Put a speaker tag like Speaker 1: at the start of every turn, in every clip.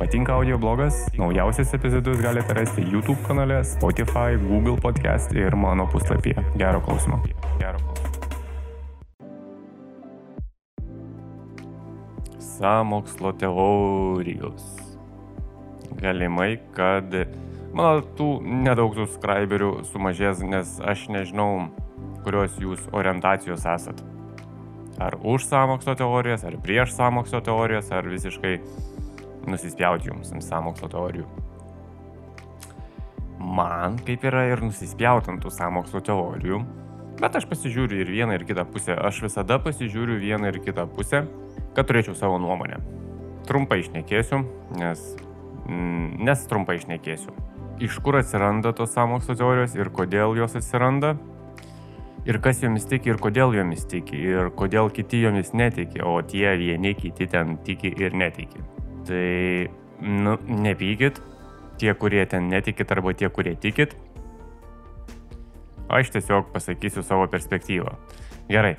Speaker 1: Patinka audio blogas? Naujausias epizodus galite rasti YouTube kanale, Spotify, Google podcast ir mano puslapyje. Gero klausimo. Gero klausimo. Samokslo teorijos. Galimai, kad mano tų nedaug subscriberių sumažės, nes aš nežinau, kurios jūs orientacijos esat. Ar už samokslo teorijas, ar prieš samokslo teorijas, ar visiškai nusispjauti jums ant samokslo teorijų. Man kaip yra ir nusispjauti ant tų samokslo teorijų, bet aš pasižiūriu ir vieną ir kitą pusę. Aš visada pasižiūriu vieną ir kitą pusę, kad turėčiau savo nuomonę. Trumpai išnekėsiu, nes, mm, nes trumpai išnekėsiu. Iš kur atsiranda tos samokslo teorijos ir kodėl jos atsiranda, ir kas jomis tiki ir kodėl jomis tiki ir kodėl kiti jomis netiki, o tie vieni kiti ten tiki ir netiki. Tai, nu, nepykit, tie, kurie ten netikit arba tie, kurie tikit. Aš tiesiog pasakysiu savo perspektyvą. Gerai.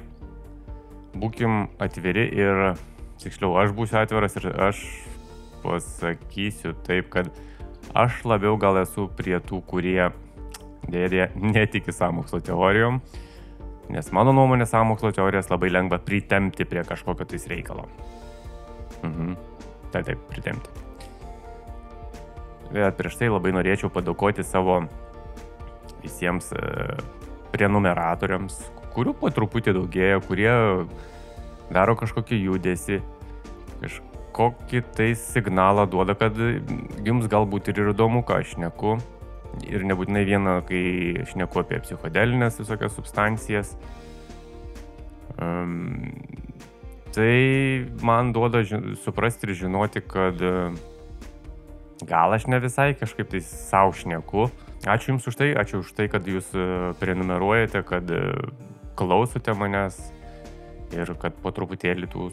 Speaker 1: Būkim atviri ir, tiksliau, aš būsiu atviras ir aš pasakysiu taip, kad aš labiau gal esu prie tų, kurie dėdė netiki samokslo teorijom, nes mano nuomonė samokslo teorijas labai lengva pritemti prie kažkokio tais reikalo. Mhm. Tai taip, pritemti. Bet prieš tai labai norėčiau padėkoti savo visiems e, prenumeratoriams, kurių po truputį daugėja, kurie daro kažkokį judesi, kažkokį tai signalą duoda, kad jums galbūt ir įdomu, ką aš neku. Ir nebūtinai vieną, kai šneku apie psichodelinės visokias substancijas. Um, tai man duoda suprasti ir žinoti, kad gal aš ne visai kažkaip tai savo šneku. Ačiū Jums už tai, ačiū už tai, kad Jūs prenumeruojate, kad klausote manęs ir kad po truputėlį tų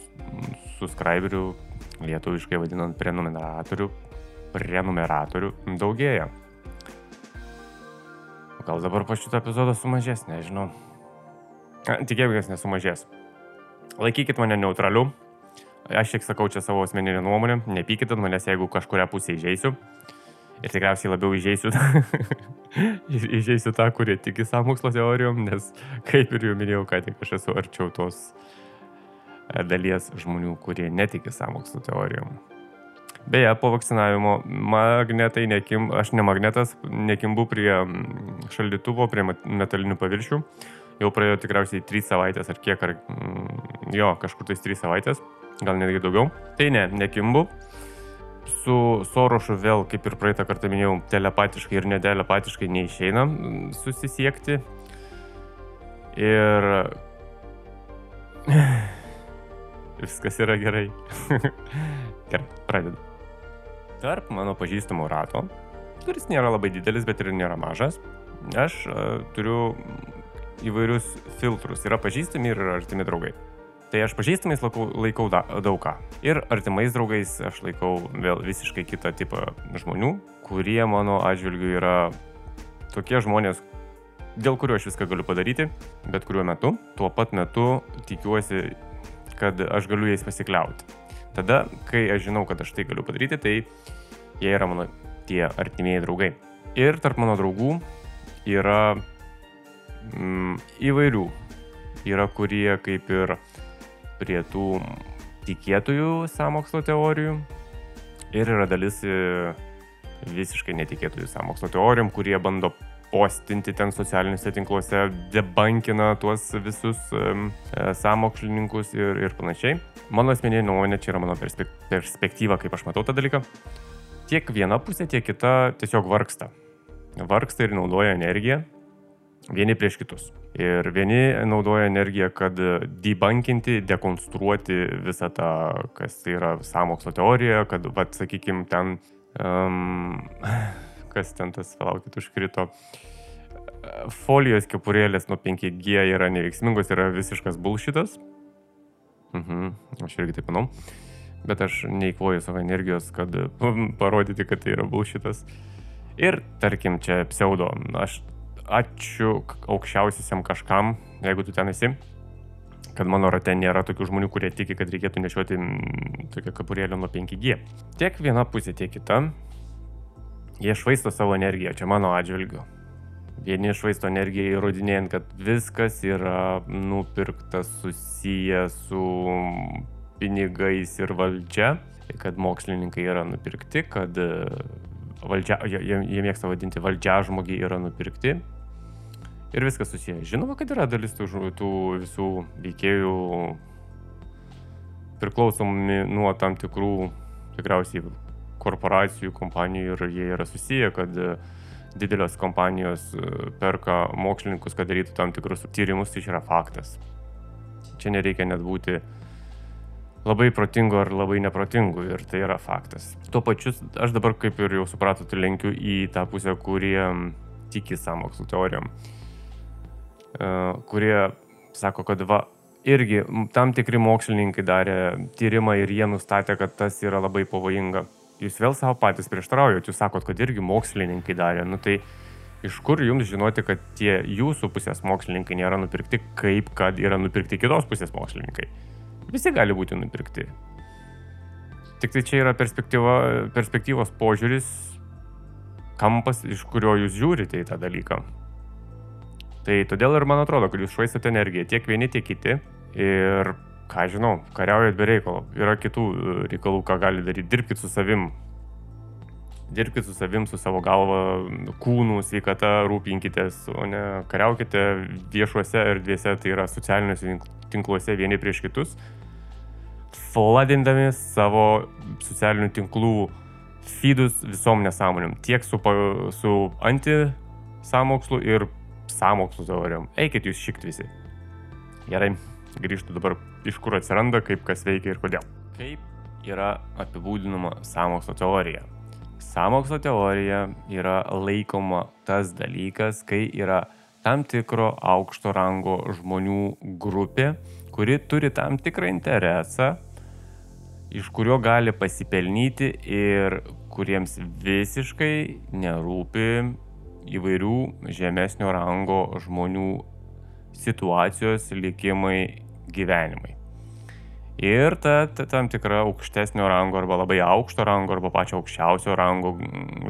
Speaker 1: subscriberių, lietuviškai vadinant prenumeratorių, prenumeratorių daugėja. Gal dabar po šito epizodo sumažės, nežinau. Tikėkimės nesumažės. Laikykit mane neutraliu. Aš tik sakau čia savo asmeninę nuomonę. Nepykit ant manęs, jeigu kažkuria pusė įžeisiu. Ir tikriausiai labiau įžeisiu, įžeisiu tą, kurie tiki samokslo teorijom, nes kaip ir jau minėjau, ką tik aš esu arčiau tos dalies žmonių, kurie netiki samokslo teorijom. Beje, po vakcinavimo magnetai nekim, aš ne magnetas, nekimbu prie šaldytuvo, prie metalinių paviršių. Jau praėjo tikriausiai 3 savaitės ar kiek, ar jo, kažkur tais 3 savaitės, gal netgi daugiau. Tai ne, nekimbu. Su Sorošu vėl, kaip ir praeitą kartą minėjau, telepatiškai ir netelepatiškai neišeina susisiekti. Ir viskas yra gerai. gerai, pradedu. Tarp mano pažįstamų rato, kuris nėra labai didelis, bet ir nėra mažas, aš uh, turiu įvairius filtrus. Yra pažįstami ir artimi draugai. Tai aš pažįstamais laikau, laikau da, daug ką. Ir artimais draugais aš laikau vėl visiškai kitą tipą žmonių, kurie mano atžvilgiu yra tokie žmonės, dėl kurių aš viską galiu padaryti, bet kuriuo metu. Tuo pat metu tikiuosi, kad aš galiu jais pasikliauti. Tada, kai aš žinau, kad aš tai galiu padaryti, tai jie yra mano tie artimieji draugai. Ir tarp mano draugų yra mm, įvairių. Yra kurie kaip ir prie tų tikėtųjų samokslo teorijų ir yra dalis visiškai netikėtųjų samokslo teorijom, kurie bando postinti ten socialiniuose tinkluose, debankina tuos visus um, samokslininkus ir, ir panašiai. Mano asmeninė nuomonė, čia yra mano perspek perspektyva, kaip aš matau tą dalyką. Tiek viena pusė, tiek kita tiesiog vargsta. Vargsta ir naudoja energiją vieni prieš kitus. Ir vieni naudoja energiją, kad debunkinti, dekonstruoti visą tą, kas tai yra samokslo teorija, kad, vad, sakykime, ten, um, kas ten tas, palaukit, užkrito, folijos kepurėlės nuo 5G yra neveiksmingos, yra visiškas bulšitas. Mhm, aš irgi taip manau. Bet aš neįkvoju savo energijos, kad parodyti, kad tai yra bulšitas. Ir tarkim, čia pseudo, aš ačiū aukščiausiam kažkam, jeigu tu ten esi, kad mano rate nėra tokių žmonių, kurie tiki, kad reikėtų nešioti tokią kapurėlę nuo 5G. Tiek viena pusė, tiek kita. Jie švaisto savo energiją, čia mano atžvilgiu. Vieni švaisto energiją įrodinėjant, kad viskas yra nupirkta susiję su pinigais ir valdžia, kad mokslininkai yra nupirkti, kad valdžia, jie, jie mėgsta vadinti valdžia žmogiai yra nupirkti. Ir viskas susiję. Žinoma, kad yra dalis tų, tų visų veikėjų priklausomi nuo tam tikrų tikriausiai korporacijų, kompanijų ir jie yra susiję, kad didelės kompanijos perka mokslininkus, kad darytų tam tikrus tyrimus, tai yra faktas. Čia nereikia net būti labai protingų ar labai neprotingų ir tai yra faktas. Tuo pačiu aš dabar, kaip ir jau supratote, lenkiu į tą pusę, kurie tiki samokslo teorijom, e, kurie sako, kad va, irgi tam tikri mokslininkai darė tyrimą ir jie nustatė, kad tas yra labai pavojinga. Jūs vėl savo patys prieštaraujate, jūs sakot, kad irgi mokslininkai darė. Nu tai iš kur jums žinoti, kad tie jūsų pusės mokslininkai nėra nupirkti, kaip kad yra nupirkti kitos pusės mokslininkai? Visi gali būti nupirkti. Tik tai čia yra perspektyvos požiūris, kampas, iš kurio jūs žiūrite į tą dalyką. Tai todėl ir man atrodo, kad jūs švaistate energiją tiek vieni, tiek kiti. Ir, ką žinau, kariaujat be reikalo. Yra kitų e, reikalų, ką gali daryti. Dirbkite su savim. Dirbkite su savim, su savo galva, kūnų, sveikata, rūpinkitės, o ne kariaukite viešuose erdvėse, tai yra socialiniuose tinkluose vieni prieš kitus fladindami savo socialinių tinklų feedus visom nesąmonėm. Tiek su, su anti-samokslu ir samokslu teorijom. Eikit jūs šikt visi. Gerai, grįžtu dabar iš kur atsiranda, kaip kas veikia ir kodėl. Kaip yra apibūdinama samokslo teorija? Samokslo teorija yra laikoma tas dalykas, kai yra tam tikro aukšto rango žmonių grupė, kuri turi tam tikrą interesą iš kurio gali pasipelnyti ir kuriems visiškai nerūpi įvairių žemesnio rango žmonių situacijos, likimai, gyvenimai. Ir ta, ta tam tikra aukštesnio rango arba labai aukšto rango arba pačio aukščiausio rango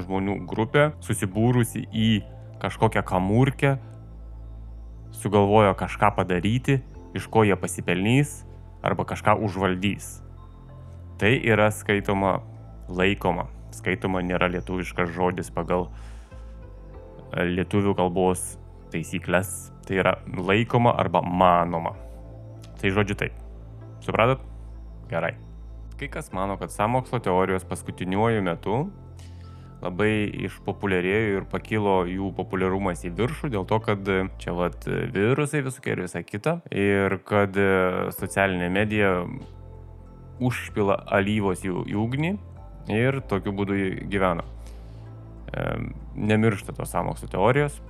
Speaker 1: žmonių grupė susibūrusi į kažkokią kamurkę, sugalvojo kažką padaryti, iš ko jie pasipelnys arba kažką užvaldys. Tai yra skaitoma, laikoma. Skaitoma nėra lietuviškas žodis pagal e, lietuvių kalbos taisyklės. Tai yra laikoma arba manoma. Tai žodžiu taip. Supratot? Gerai. Kai kas mano, kad samokslo teorijos paskutiniuoju metu labai išpopuliarėjo ir pakilo jų populiarumas į viršų dėl to, kad čia vat virusai visokie ir visa kita ir kad socialinė medija užpila alyvos į ugnį ir tokiu būdu gyvena. Nemiršta tos samokslo teorijos.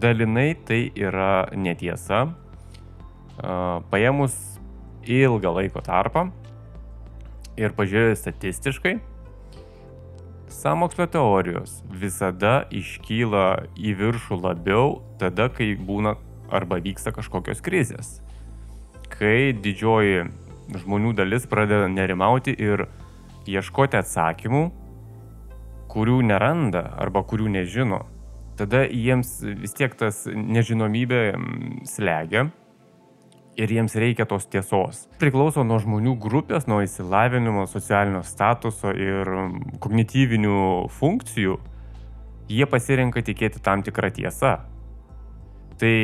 Speaker 1: Dalinai tai yra netiesa. Paėmus ilgą laiko tarpą ir pažiūrėjus statistiškai, samokslo teorijos visada iškyla į viršų labiau tada, kai būna arba vyksta kažkokios krizės. Kai didžioji žmonių dalis pradeda nerimauti ir ieškoti atsakymų, kurių neranda arba kurių nežino. Tada jiems vis tiek tas nežinomybė slegia ir jiems reikia tos tiesos. Priklauso nuo žmonių grupės, nuo įsilavinimo, socialinio statuso ir kognityvinių funkcijų. Jie pasirenka tikėti tam tikrą tiesą. Tai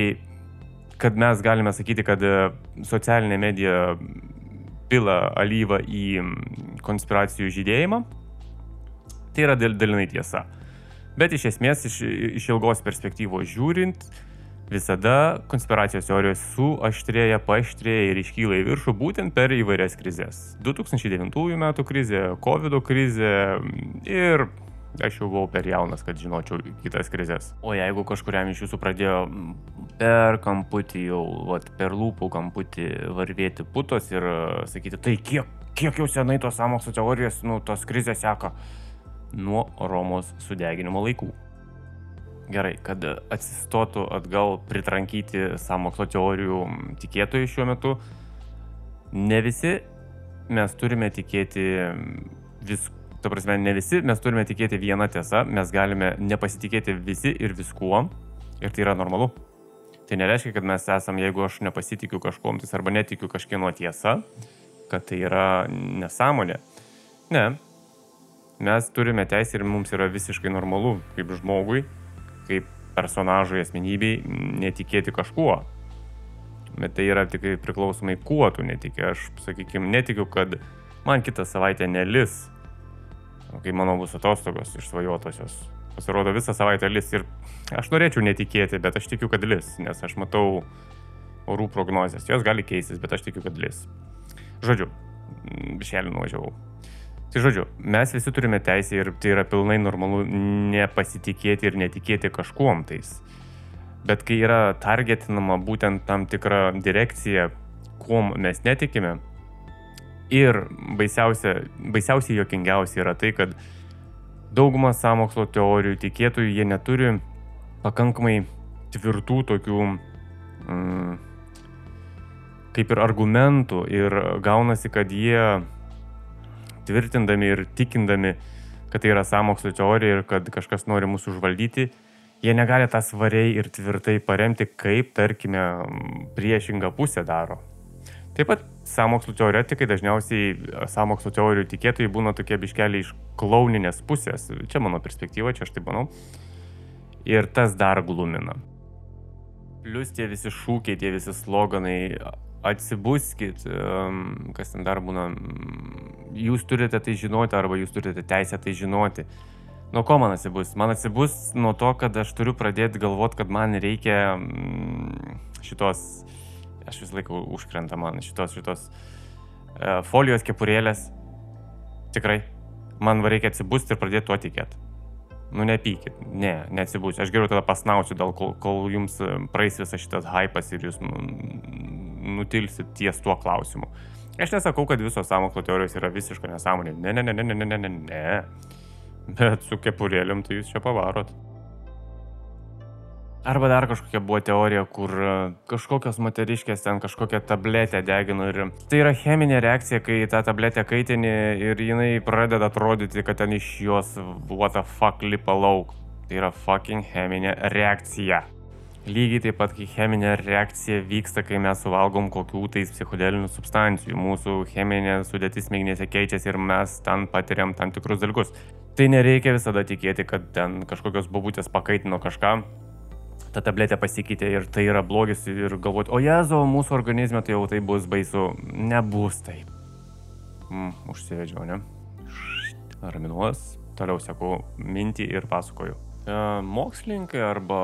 Speaker 1: kad mes galime sakyti, kad e, socialinė medija pila alyvą į konspiracijų žydėjimą, tai yra dal, dalinai tiesa. Bet iš esmės, iš, iš ilgos perspektyvos žiūrint, visada konspiracijos teorijos suaštrėja, paaštrėja ir iškyla į viršų būtent per įvairias krizės. 2009 metų krizė, COVID krizė ir aš jau buvau per jaunas, kad žinočiau kitas krizės. O jeigu kažkuriam iš jūsų pradėjo per kamputį jau, vat, per lūpų kamputį varvėti putos ir sakyti, tai kiek, kiek jau senai tos samokslo teorijos, nu, tos krizės seka nuo Romos sudeginimo laikų. gerai, kad atsistotų atgal pritrankyti samokslo teorijų tikėtojų šiuo metu, ne visi mes turime tikėti vis, ta prasme, ne visi mes turime tikėti vieną tiesą, mes galime nepasitikėti visi ir viskuo, ir tai yra normalu. Tai nereiškia, kad mes esam, jeigu aš nepasitikiu kažkuom, tai arba netikiu kažkieno tiesa, kad tai yra nesąmonė. Ne. Mes turime teisę ir mums yra visiškai normalu, kaip žmogui, kaip personažui, asmenybei, netikėti kažkuo. Bet tai yra tik priklausomai, kuo tu netiki. Aš, sakykime, netikiu, kad man kitą savaitę nelis, kai mano bus atostogos išsvajotosios. Pasirodo, visą savaitę lis ir aš norėčiau netikėti, bet aš tikiu, kad lis, nes aš matau orų prognozes. Jos gali keistis, bet aš tikiu, kad lis. Žodžiu, bišelį nuvažiavau. Tai žodžiu, mes visi turime teisę ir tai yra pilnai normalu nepasitikėti ir netikėti kažkuom tais. Bet kai yra targetinama būtent tam tikra direkcija, kuom mes netikime, ir baisiausia, baisiausiai jokingiausia yra tai, kad dauguma samokslo teorijų tikėtojų jie neturi pakankamai tvirtų tokių mm, kaip ir argumentų ir gaunasi, kad jie tvirtindami ir tikindami, kad tai yra samokslo teorija ir kad kažkas nori mūsų užvaldyti, jie negali tą svariai ir tvirtai paremti, kaip, tarkime, priešingą pusę daro. Taip pat samokslo teoretikai dažniausiai samokslo teorijų tikėtojai būna tokie biškeliai iš klauninės pusės. Čia mano perspektyva, čia aš taip manau. Ir tas dar glumina. Plius tie visi šūkiai, tie visi sloganai, atsibuskit, kas ten dar būna, jūs turite tai žinoti arba jūs turite teisę tai žinoti. Nuo ko man atsibus? Man atsibus nuo to, kad aš turiu pradėti galvoti, kad man reikia šitos, aš visą laiką užkrenta man šitos, šitos uh, folijos kepurėlės. Tikrai. Man reikia atsibusti ir pradėti tuo tikėti. Nu, nepykit, ne, neatsibūsiu. Aš geriau tada pasnausiu, dėl kol, kol jums praeis visas šitas hypas ir jūs nutilsit ties tuo klausimu. Aš nesakau, kad visos samokslo teorijos yra visiška nesąmonė. Ne, ne, ne, ne, ne, ne, ne, ne. Bet su kepurėliam tai jūs čia pavarot. Arba dar kažkokia buvo teorija, kur kažkokios moteriškės ten kažkokią tabletę degino ir tai yra cheminė reakcija, kai tą tabletę kaitini ir jinai pradeda atrodyti, kad ten iš jos what the fuck lipa lauk. Tai yra fucking cheminė reakcija. Lygiai taip pat, kai cheminė reakcija vyksta, kai mes suvalgom kokių tais psichodelinių substancijų. Mūsų cheminė sudėtis smegenėse keičiasi ir mes ten patiriam tam tikrus dalykus. Tai nereikia visada tikėti, kad ten kažkokios babutės pakaitino kažką, ta tabletė pasikeitė ir tai yra blogis ir galvoti, o jezo, mūsų organizme tai jau tai bus baisu. Nebus taip. Mm, užsivedžiau, ne? Raminuos, toliau sėku mintį ir pasakoju. E, mokslininkai arba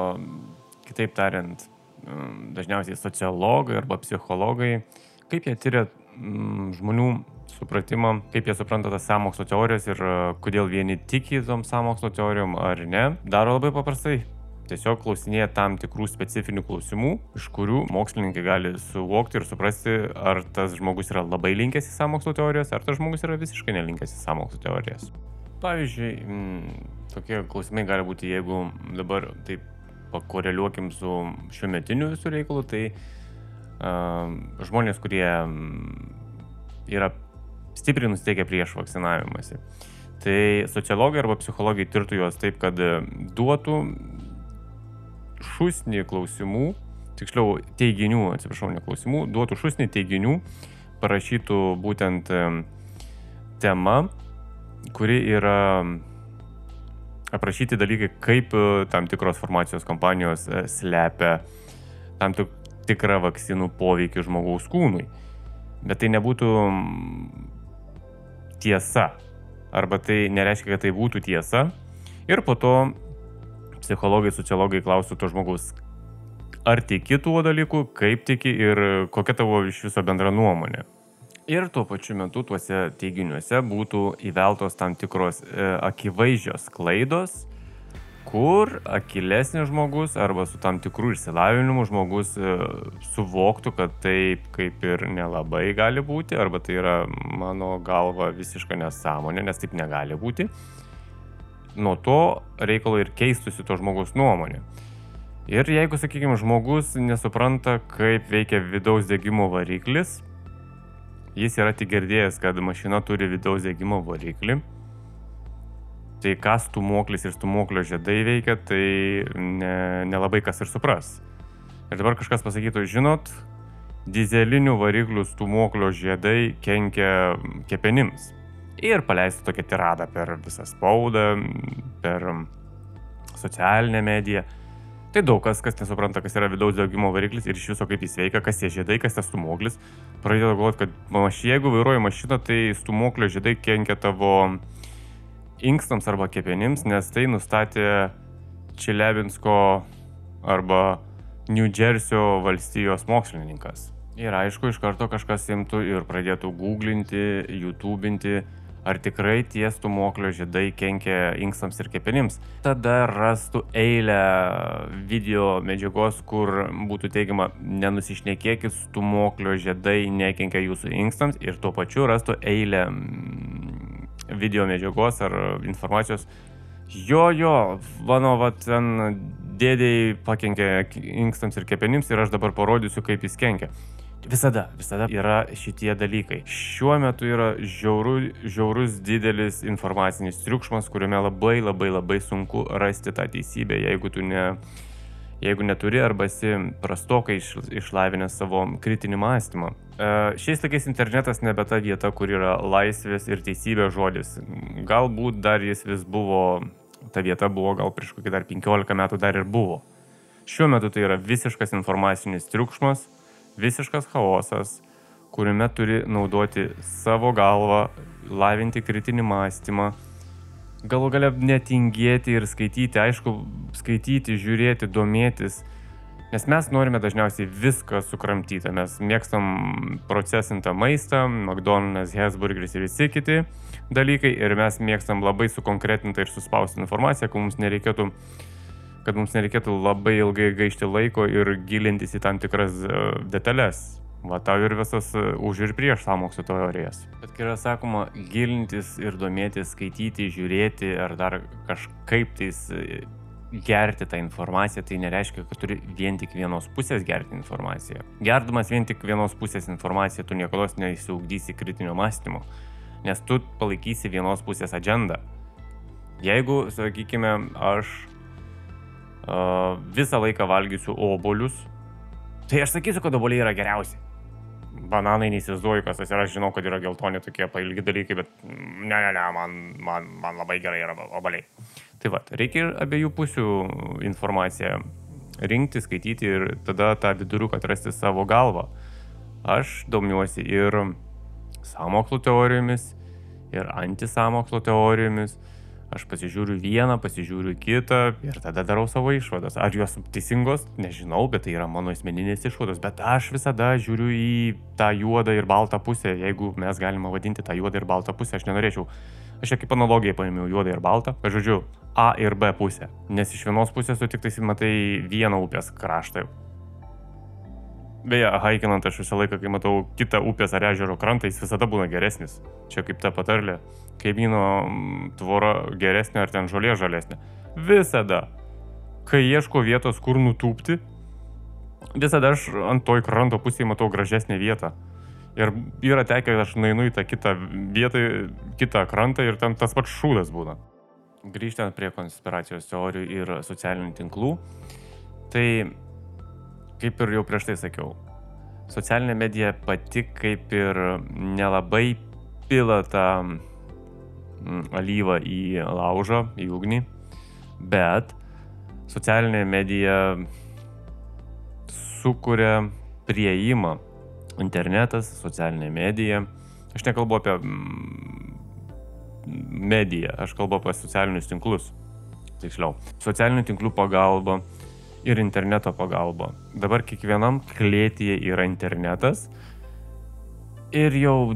Speaker 1: kitaip tariant, mm, dažniausiai sociologai arba psichologai, kaip jie tyria mm, žmonių supratimą, kaip jie supranta tas samokslo teorijas ir e, kodėl vieni tiki tom samokslo teorijom ar ne, daro labai paprastai. Tiesiog klausinėja tam tikrų specifinių klausimų, iš kurių mokslininkai gali suvokti ir suprasti, ar tas žmogus yra labai linkęs į samokslo teorijas, ar tas žmogus yra visiškai nelinkęs į samokslo teorijas. Pavyzdžiui, mm, tokie klausimai gali būti, jeigu dabar taip pakoreliuokim su šiuo metiniu visų reikalu, tai uh, žmonės, kurie yra stipriai nusteikę prieš vakcinavimąsi. Tai sociologai arba psichologai tirtų juos taip, kad duotų šusnį klausimų, tiksliau teiginių, atsiprašau, ne klausimų, duotų šusnį teiginių, parašytų būtent tema, kuri yra aprašyti dalykai, kaip e, tam tikros farmacijos kompanijos e, slepia tam tikrą vakcinų poveikį žmogaus kūnui. Bet tai nebūtų tiesa. Arba tai nereiškia, kad tai būtų tiesa. Ir po to psichologai, sociologai klaustų to žmogaus, ar tiki tuo dalyku, kaip tiki ir kokia tavo iš viso bendra nuomonė ir tuo pačiu metu tuose teiginiuose būtų įveltos tam tikros e, akivaizdžios klaidos, kur akilesnis žmogus arba su tam tikrų išsilavinimu žmogus e, suvoktų, kad taip kaip ir nelabai gali būti, arba tai yra mano galva visiška nesąmonė, nes taip negali būti. nuo to reikalo ir keistųsi to žmogaus nuomonė. Ir jeigu, sakykime, žmogus nesupranta, kaip veikia vidaus degimo variklis, jis yra tik girdėjęs, kad mašina turi vidaus degimo variklį, tai kas stumoklis ir stumoklio žiedai veikia, tai nelabai ne kas ir supras. Ir dabar kažkas pasakytų, žinot, dizelinių variklių stumoklio žiedai kenkia kepenims. Ir paleistų tokią tiradą per visą spaudą, per socialinę mediją. Tai daug kas, kas nesupranta, kas yra vidaus degimo variklis ir iš viso kaip jis veikia, kas tie žiedai, kas tas stumoklis, pradeda galvoti, kad maš, jeigu vairuoji mašiną, tai stumoklio žiedai kenkia tavo inkstams arba kepenims, nes tai nustatė Čilebinsko arba New Jersey valstijos mokslininkas. Ir aišku, iš karto kažkas imtų ir pradėtų googlinti, YouTubinti ar tikrai tie stumuoklio žiedai kenkia inkstams ir kepenims. Tada rastų eilę video medžiagos, kur būtų teigiama, nenusišnekėkit, stumuoklio žiedai nekenkia jūsų inkstams ir tuo pačiu rastų eilę mm, video medžiagos ar informacijos. Jo, jo, mano, va, ten dėdėjai pakenkė inkstams ir kepenims ir aš dabar parodysiu, kaip jis kenkia. Visada, visada yra šitie dalykai. Šiuo metu yra žiauru, žiaurus didelis informacinis triukšmas, kuriame labai labai labai sunku rasti tą teisybę, jeigu tu ne, jeigu neturi arba esi prastokai iš, išlavinęs savo kritinį mąstymą. E, šiais laikais internetas nebe ta vieta, kur yra laisvės ir teisybės žodis. Galbūt dar jis vis buvo, ta vieta buvo gal prieš kokį dar 15 metų dar ir buvo. Šiuo metu tai yra visiškas informacinis triukšmas visiškas chaosas, kuriame turi naudoti savo galvą, lavinti kritinį mąstymą, galų gale netingėti ir skaityti, aišku, skaityti, žiūrėti, domėtis, nes mes norime dažniausiai viską sukramtyti, mes mėgstam procesintą maistą, McDonald's, Hesburgeris ir visi kiti dalykai ir mes mėgstam labai sukonkretintą ir suspaustą informaciją, kad mums nereikėtų kad mums nereikėtų labai ilgai gaišti laiko ir gilintis į tam tikras e, detalės. Va tau ir visas e, už ir prieš samokslo teorijas. Bet kai yra sakoma gilintis ir domėtis, skaityti, žiūrėti ar dar kažkaip tais e, gerti tą informaciją, tai nereiškia, kad turi vien tik vienos pusės gerti informaciją. Gerdamas vien tik vienos pusės informaciją, tu niekada neįsiugdysi kritinio mąstymo, nes tu palaikysi vienos pusės agendą. Jeigu, sakykime, aš visą laiką valgysiu obolius, tai aš sakysiu, kad oboliai yra geriausi. Bananai neįsivaizduoju, kas tas yra, aš žinau, kad yra geltoni tokie pailgi dalykai, bet ne, ne, ne, man, man, man labai gerai yra oboliai. Tai va, reikia ir abiejų pusių informaciją rinkti, skaityti ir tada tą viduriuką atrasti savo galvą. Aš domiuosi ir samokslo teorijomis, ir antisamokslo teorijomis, Aš pasižiūriu vieną, pasižiūriu kitą ir tada darau savo išvadas. Ar jos teisingos, nežinau, bet tai yra mano asmeninės išvados. Bet aš visada žiūriu į tą juodą ir baltą pusę, jeigu mes galime vadinti tą juodą ir baltą pusę. Aš nenorėčiau, aš čia kaip analogiją paėmiau juodą ir baltą, žodžiu, A ir B pusę. Nes iš vienos pusės tu tik tai matai vieną upės kraštą. Beje, haikinant aš visą laiką, kai matau kitą upės ar ežero krantą, jis visada būna geresnis. Čia kaip ta patarlė kaimyno mm, tvora geresnė ar ten žolė žalesnė. Visada. Kai ieško vietos, kur nutūpti, visada aš ant toj kranto pusėje matau gražesnę vietą. Ir yra tekę, kad aš nueinu į tą kitą vietą, kitą krantą ir ten tas pats šūdas būna. Grįžtant prie konspiracijos teorijų ir socialinių tinklų, tai kaip ir jau prieš tai sakiau, socialinė medija pati kaip ir nelabai pila tą Mm, alyvą į laužą, į ugnį, bet socialinė medija sukuria prieimą. Internetas, socialinė medija. Aš nekalbu apie mm, mediją, aš kalbu apie socialinius tinklus. Tiksliau, socialinių tinklų pagalba ir interneto pagalba. Dabar kiekvienam klėtyje yra internetas ir jau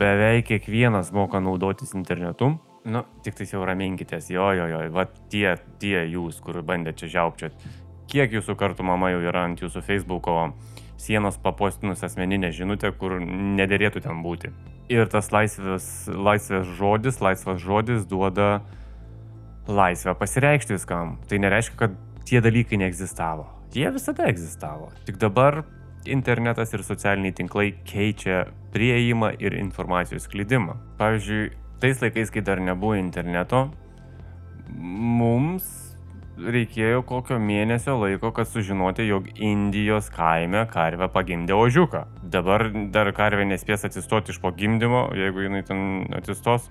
Speaker 1: beveik kiekvienas moka naudotis internetu. Nu, tik tai jau raminkitės, jo, jo, jo, va tie, tie jūs, kur bandėte čia žiaupčiat. Kiek jūsų kartų mama jau yra ant jūsų Facebook'o sienos papostinus asmeninę žinutę, kur nederėtų ten būti. Ir tas laisvės, laisvės žodis, laisvas žodis duoda laisvę pasireikšti viskam. Tai nereiškia, kad tie dalykai neegzistavo. Jie visada egzistavo. Tik dabar internetas ir socialiniai tinklai keičia prieimą ir informacijos sklydimą. Pavyzdžiui, tais laikais, kai dar nebuvo interneto, mums reikėjo kokio mėnesio laiko, kad sužinoti, jog Indijos kaime karvė pagimdė ožiuką. Dabar dar karvė nespės atsistoti iš po gimdymo, jeigu jinai ten atsistos,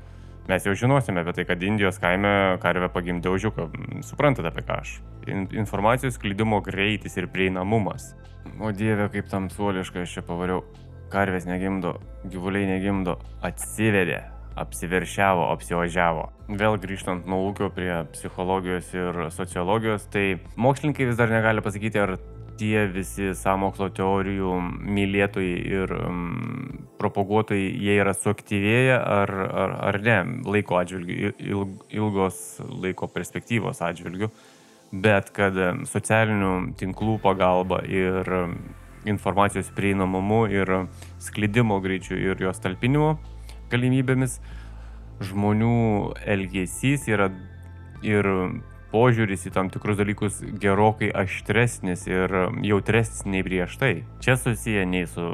Speaker 1: mes jau žinosime apie tai, kad Indijos kaime karvė pagimdė ožiuką. Suprantate apie ką aš? Informacijos klydimo greitis ir prieinamumas. O dieve, kaip tam suoliškai aš čia pavariau. Karvės negimdo, gyvuliai negimdo, atsivedė apsiveršiavo, apsiožiavo. Vėl grįžtant nuo ūkio prie psichologijos ir sociologijos, tai mokslininkai vis dar negali pasakyti, ar tie visi samokslo teorijų mylėtojai ir um, propaguotojai, jie yra suaktyvėję ar, ar, ar ne laiko atžvilgių, ilg, ilgos laiko perspektyvos atžvilgių, bet kad socialinių tinklų pagalba ir informacijos prieinamumu ir sklidimo greičiu ir jos talpinimu galimybėmis, žmonių elgesys yra ir požiūris į tam tikrus dalykus gerokai aštresnis ir jautresnis nei prieš tai. Čia susiję nei su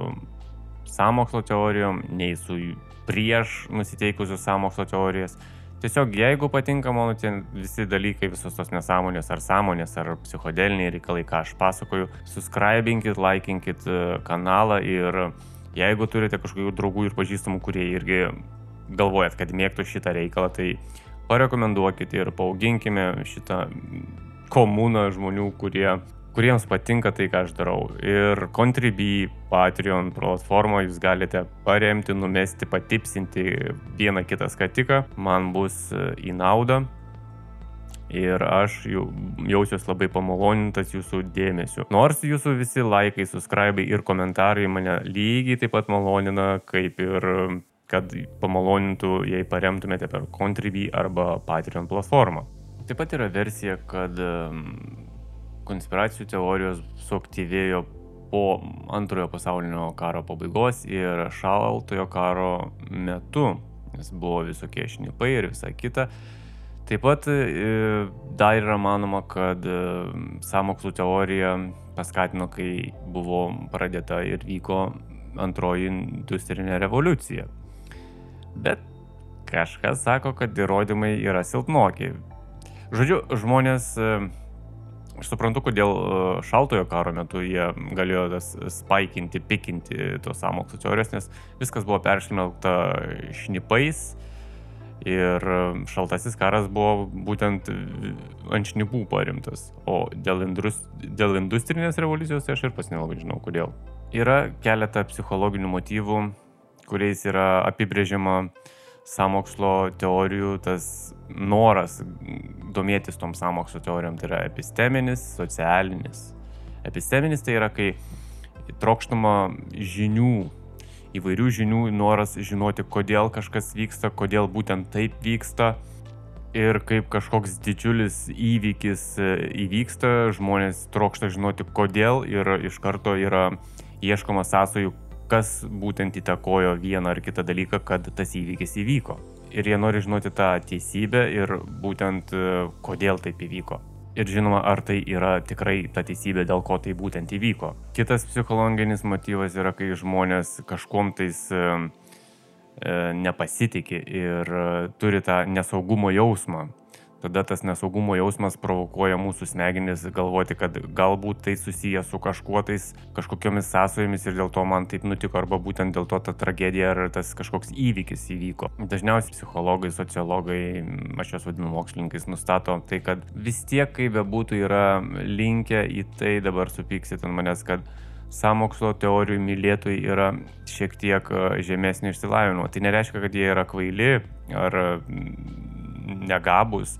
Speaker 1: samokslo teorijom, nei su prieš nusiteikusios samokslo teorijas. Tiesiog jeigu patinka mano tie visi dalykai, visos tos nesąmonės ar sąmonės ar psichodeliniai reikalai, ką aš pasakoju, subscribinkit, likinkit e, kanalą ir Jeigu turite kažkokių draugų ir pažįstamų, kurie irgi galvojat, kad mėgtų šitą reikalą, tai parekomenduokite ir paauginkime šitą komuną žmonių, kurie, kuriems patinka tai, ką aš darau. Ir Contribui, Patreon platformą jūs galite paremti, numesti, patipsinti vieną kitą skatiką, man bus į naudą ir aš jau, jausiuosi labai pamalonintas jūsų dėmesiu. Nors jūsų visi laikai, subscribe ir komentarai mane lygiai taip pat malonina, kaip ir kad pamalonintų, jei paremtumėte per Contribui arba Patreon platformą. Taip pat yra versija, kad konspiracijų teorijos suaktyvėjo po antrojo pasaulinio karo pabaigos ir šaltojo karo metu, nes buvo visokie šnipai ir visa kita. Taip pat e, dar yra manoma, kad e, samokslų teorija paskatino, kai buvo pradėta ir vyko antroji industrinė revoliucija. Bet kažkas sako, kad įrodymai yra silpnoki. Žodžiu, žmonės, e, aš suprantu, kodėl šaltojo karo metu jie galėjo tas spaikinti, pikinti tos samokslų teorijos, nes viskas buvo peršmelkta šnipais Ir šaltasis karas buvo būtent ant šnipų parimtas. O dėl, indus, dėl industrinės revoliucijos tai aš ir pas nelabai žinau kodėl. Yra keletą psichologinių motyvų, kuriais yra apibrėžiama samokslo teorijų tas noras domėtis tom samokslo teorijom. Tai yra episteminis, socialinis. Episteminis tai yra, kai trokštama žinių įvairių žinių, noras žinoti, kodėl kažkas vyksta, kodėl būtent taip vyksta. Ir kaip kažkoks didžiulis įvykis e, įvyksta, žmonės trokšta žinoti kodėl ir iš karto yra ieškoma sąsojų, kas būtent įtakojo vieną ar kitą dalyką, kad tas įvykis įvyko. Ir jie nori žinoti tą teisybę ir būtent e, kodėl taip įvyko ir žinoma, ar tai yra tikrai ta teisybė, dėl ko tai būtent įvyko. Kitas psichologinis motyvas yra, kai žmonės kažkom tais e, e nepasitikė ir e, turi tą nesaugumo jausmą tada tas nesaugumo jausmas provokuoja mūsų smegenis galvoti, kad galbūt tai susiję su kažkuo tais, kažkokiomis sąsojomis ir dėl to man taip nutiko, arba būtent dėl to ta tragedija ar tas kažkoks įvykis įvyko. Dažniausiai psichologai, sociologai, aš juos vadinu mokslininkais, nustato tai, kad vis tiek, kaip bebūtų, yra linkę į tai, dabar supyksit ant manęs, kad samokslo teorijų mylėtojai yra šiek tiek e, žemesnio išsilavinimo. Tai nereiškia, kad jie yra kvaili ar negabus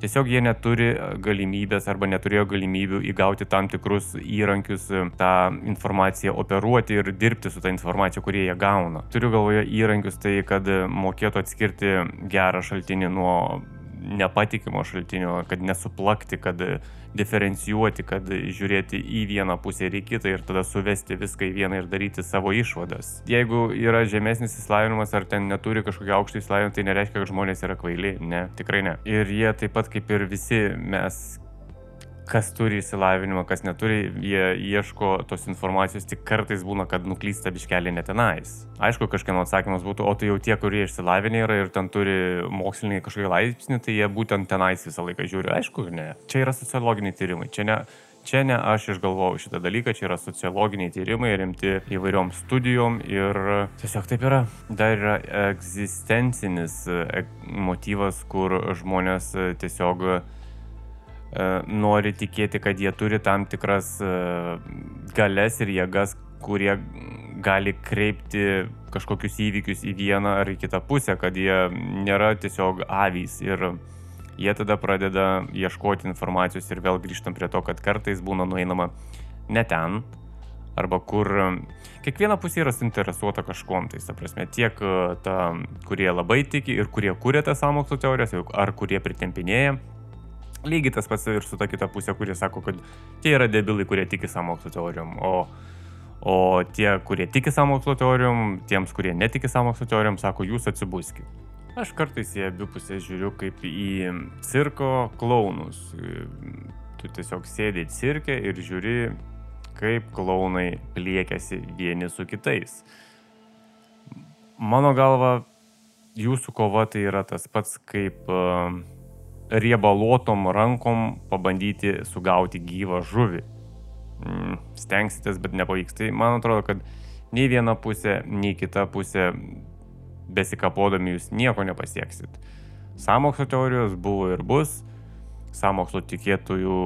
Speaker 1: Tiesiog jie neturi e, galimybės arba neturėjo galimybių įgauti tam tikrus įrankius e, tą informaciją operuoti ir dirbti su tą informacija, kurie jie gauna. Turiu galvoje įrankius tai, kad mokėtų atskirti gerą šaltinį nuo nepatikimo šaltinio, kad nesuplakti, kad diferencijuoti, kad žiūrėti į vieną pusę ir į kitą ir tada suvesti viską į vieną ir daryti savo išvadas. Jeigu yra žemesnis įsilavinimas ar ten neturi kažkokio aukšto įsilavinimo, tai nereiškia, kad žmonės yra kvaili. Ne, tikrai ne. Ir jie taip pat kaip ir visi mes kas turi įsilavinimą, kas neturi, jie ieško tos informacijos, tik kartais būna, kad nuklysta biškelį netenais. Aišku, kažkieno atsakymas būtų, o tai jau tie, kurie išsilavinę yra ir ten turi mokslinį kažkokį laipsnį, tai jie būtent tenais visą laiką žiūri. Aišku, ne. Čia yra sociologiniai tyrimai, čia ne, Čia ne aš išgalvojau šitą dalyką, čia yra sociologiniai tyrimai rimti įvairiom studijom ir tiesiog taip yra. Dar yra egzistencinis e, motyvas, kur žmonės tiesiog E, nori tikėti, kad jie turi tam tikras e, galės ir jėgas, kurie gali kreipti kažkokius įvykius į vieną ar į kitą pusę, kad jie nėra tiesiog avys. Ir jie tada pradeda ieškoti informacijos ir vėl grįžtam prie to, kad kartais būna nueinama ne ten, arba kur kiekviena pusė yra suinteresuota kažkuom, tai ta prasme tiek e, ta, kurie labai tiki ir kurie kūrė tas sąmokslo teorijas, ar kurie pritempinėja, Lygiai tas pats ir su ta kita pusė, kurie sako, kad tie yra debilai, kurie tiki samokslo teorijom, o, o tie, kurie tiki samokslo teorijom, tiems, kurie netiki samokslo teorijom, sako, jūs atsibuskit. Aš kartais į abi pusės žiūriu kaip į cirko klaunus. Tu tiesiog sėdi cirke ir žiūri, kaip klaunai pliekiasi vieni su kitais. Mano galva, jūsų kova tai yra tas pats kaip uh, riebaluotom rankom pabandyti sugauti gyvą žuvį. Mm, stengsitės, bet nepavyks. Tai man atrodo, kad nei viena pusė, nei kita pusė besikapodami jūs nieko nepasieksit. Samokslo teorijos buvo ir bus, samokslo tikėtojų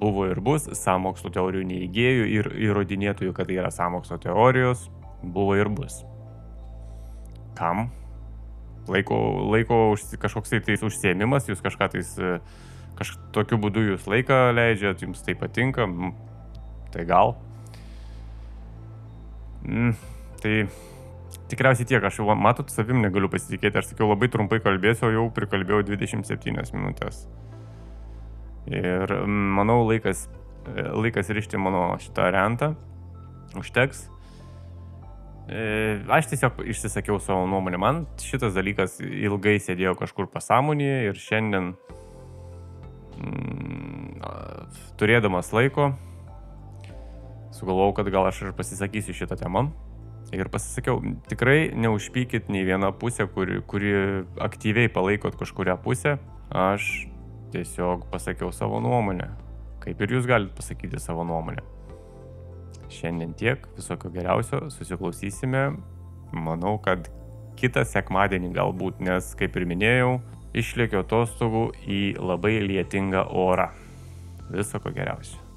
Speaker 1: buvo ir bus, samokslo teorijų neįgėjų ir įrodinėtojų, kad tai yra samokslo teorijos, buvo ir bus. Kam? Laiko, laiko kažkoks tai užsiemimas, jūs kažką tais, e, kažkokiu būdu jūs laiką leidžiat, jums tai patinka, tai gal. Mm, tai tikriausiai tiek, aš jau matot, savim negaliu pasitikėti, aš sakiau labai trumpai kalbėsiu, o jau prikalbėjau 27 minutės. Ir manau, laikas, e, laikas rišti mano šitą rentą. Užteks. Aš tiesiog išsisakiau savo nuomonę. Man šitas dalykas ilgai sėdėjo kažkur pasąmonėje ir šiandien mm, turėdamas laiko sugalvojau, kad gal aš ir pasisakysiu šitą temą. Ir pasisakiau, tikrai neužpykit nei vieną pusę, kuri, kuri aktyviai palaikot kažkuria pusę. Aš tiesiog pasakiau savo nuomonę. Kaip ir jūs galite pasakyti savo nuomonę. Šiandien tiek, visokio geriausio, susiklausysime. Manau, kad kitą sekmadienį galbūt, nes, kaip ir minėjau, išlėkiau atostogų į labai lietingą orą. Visoko geriausio.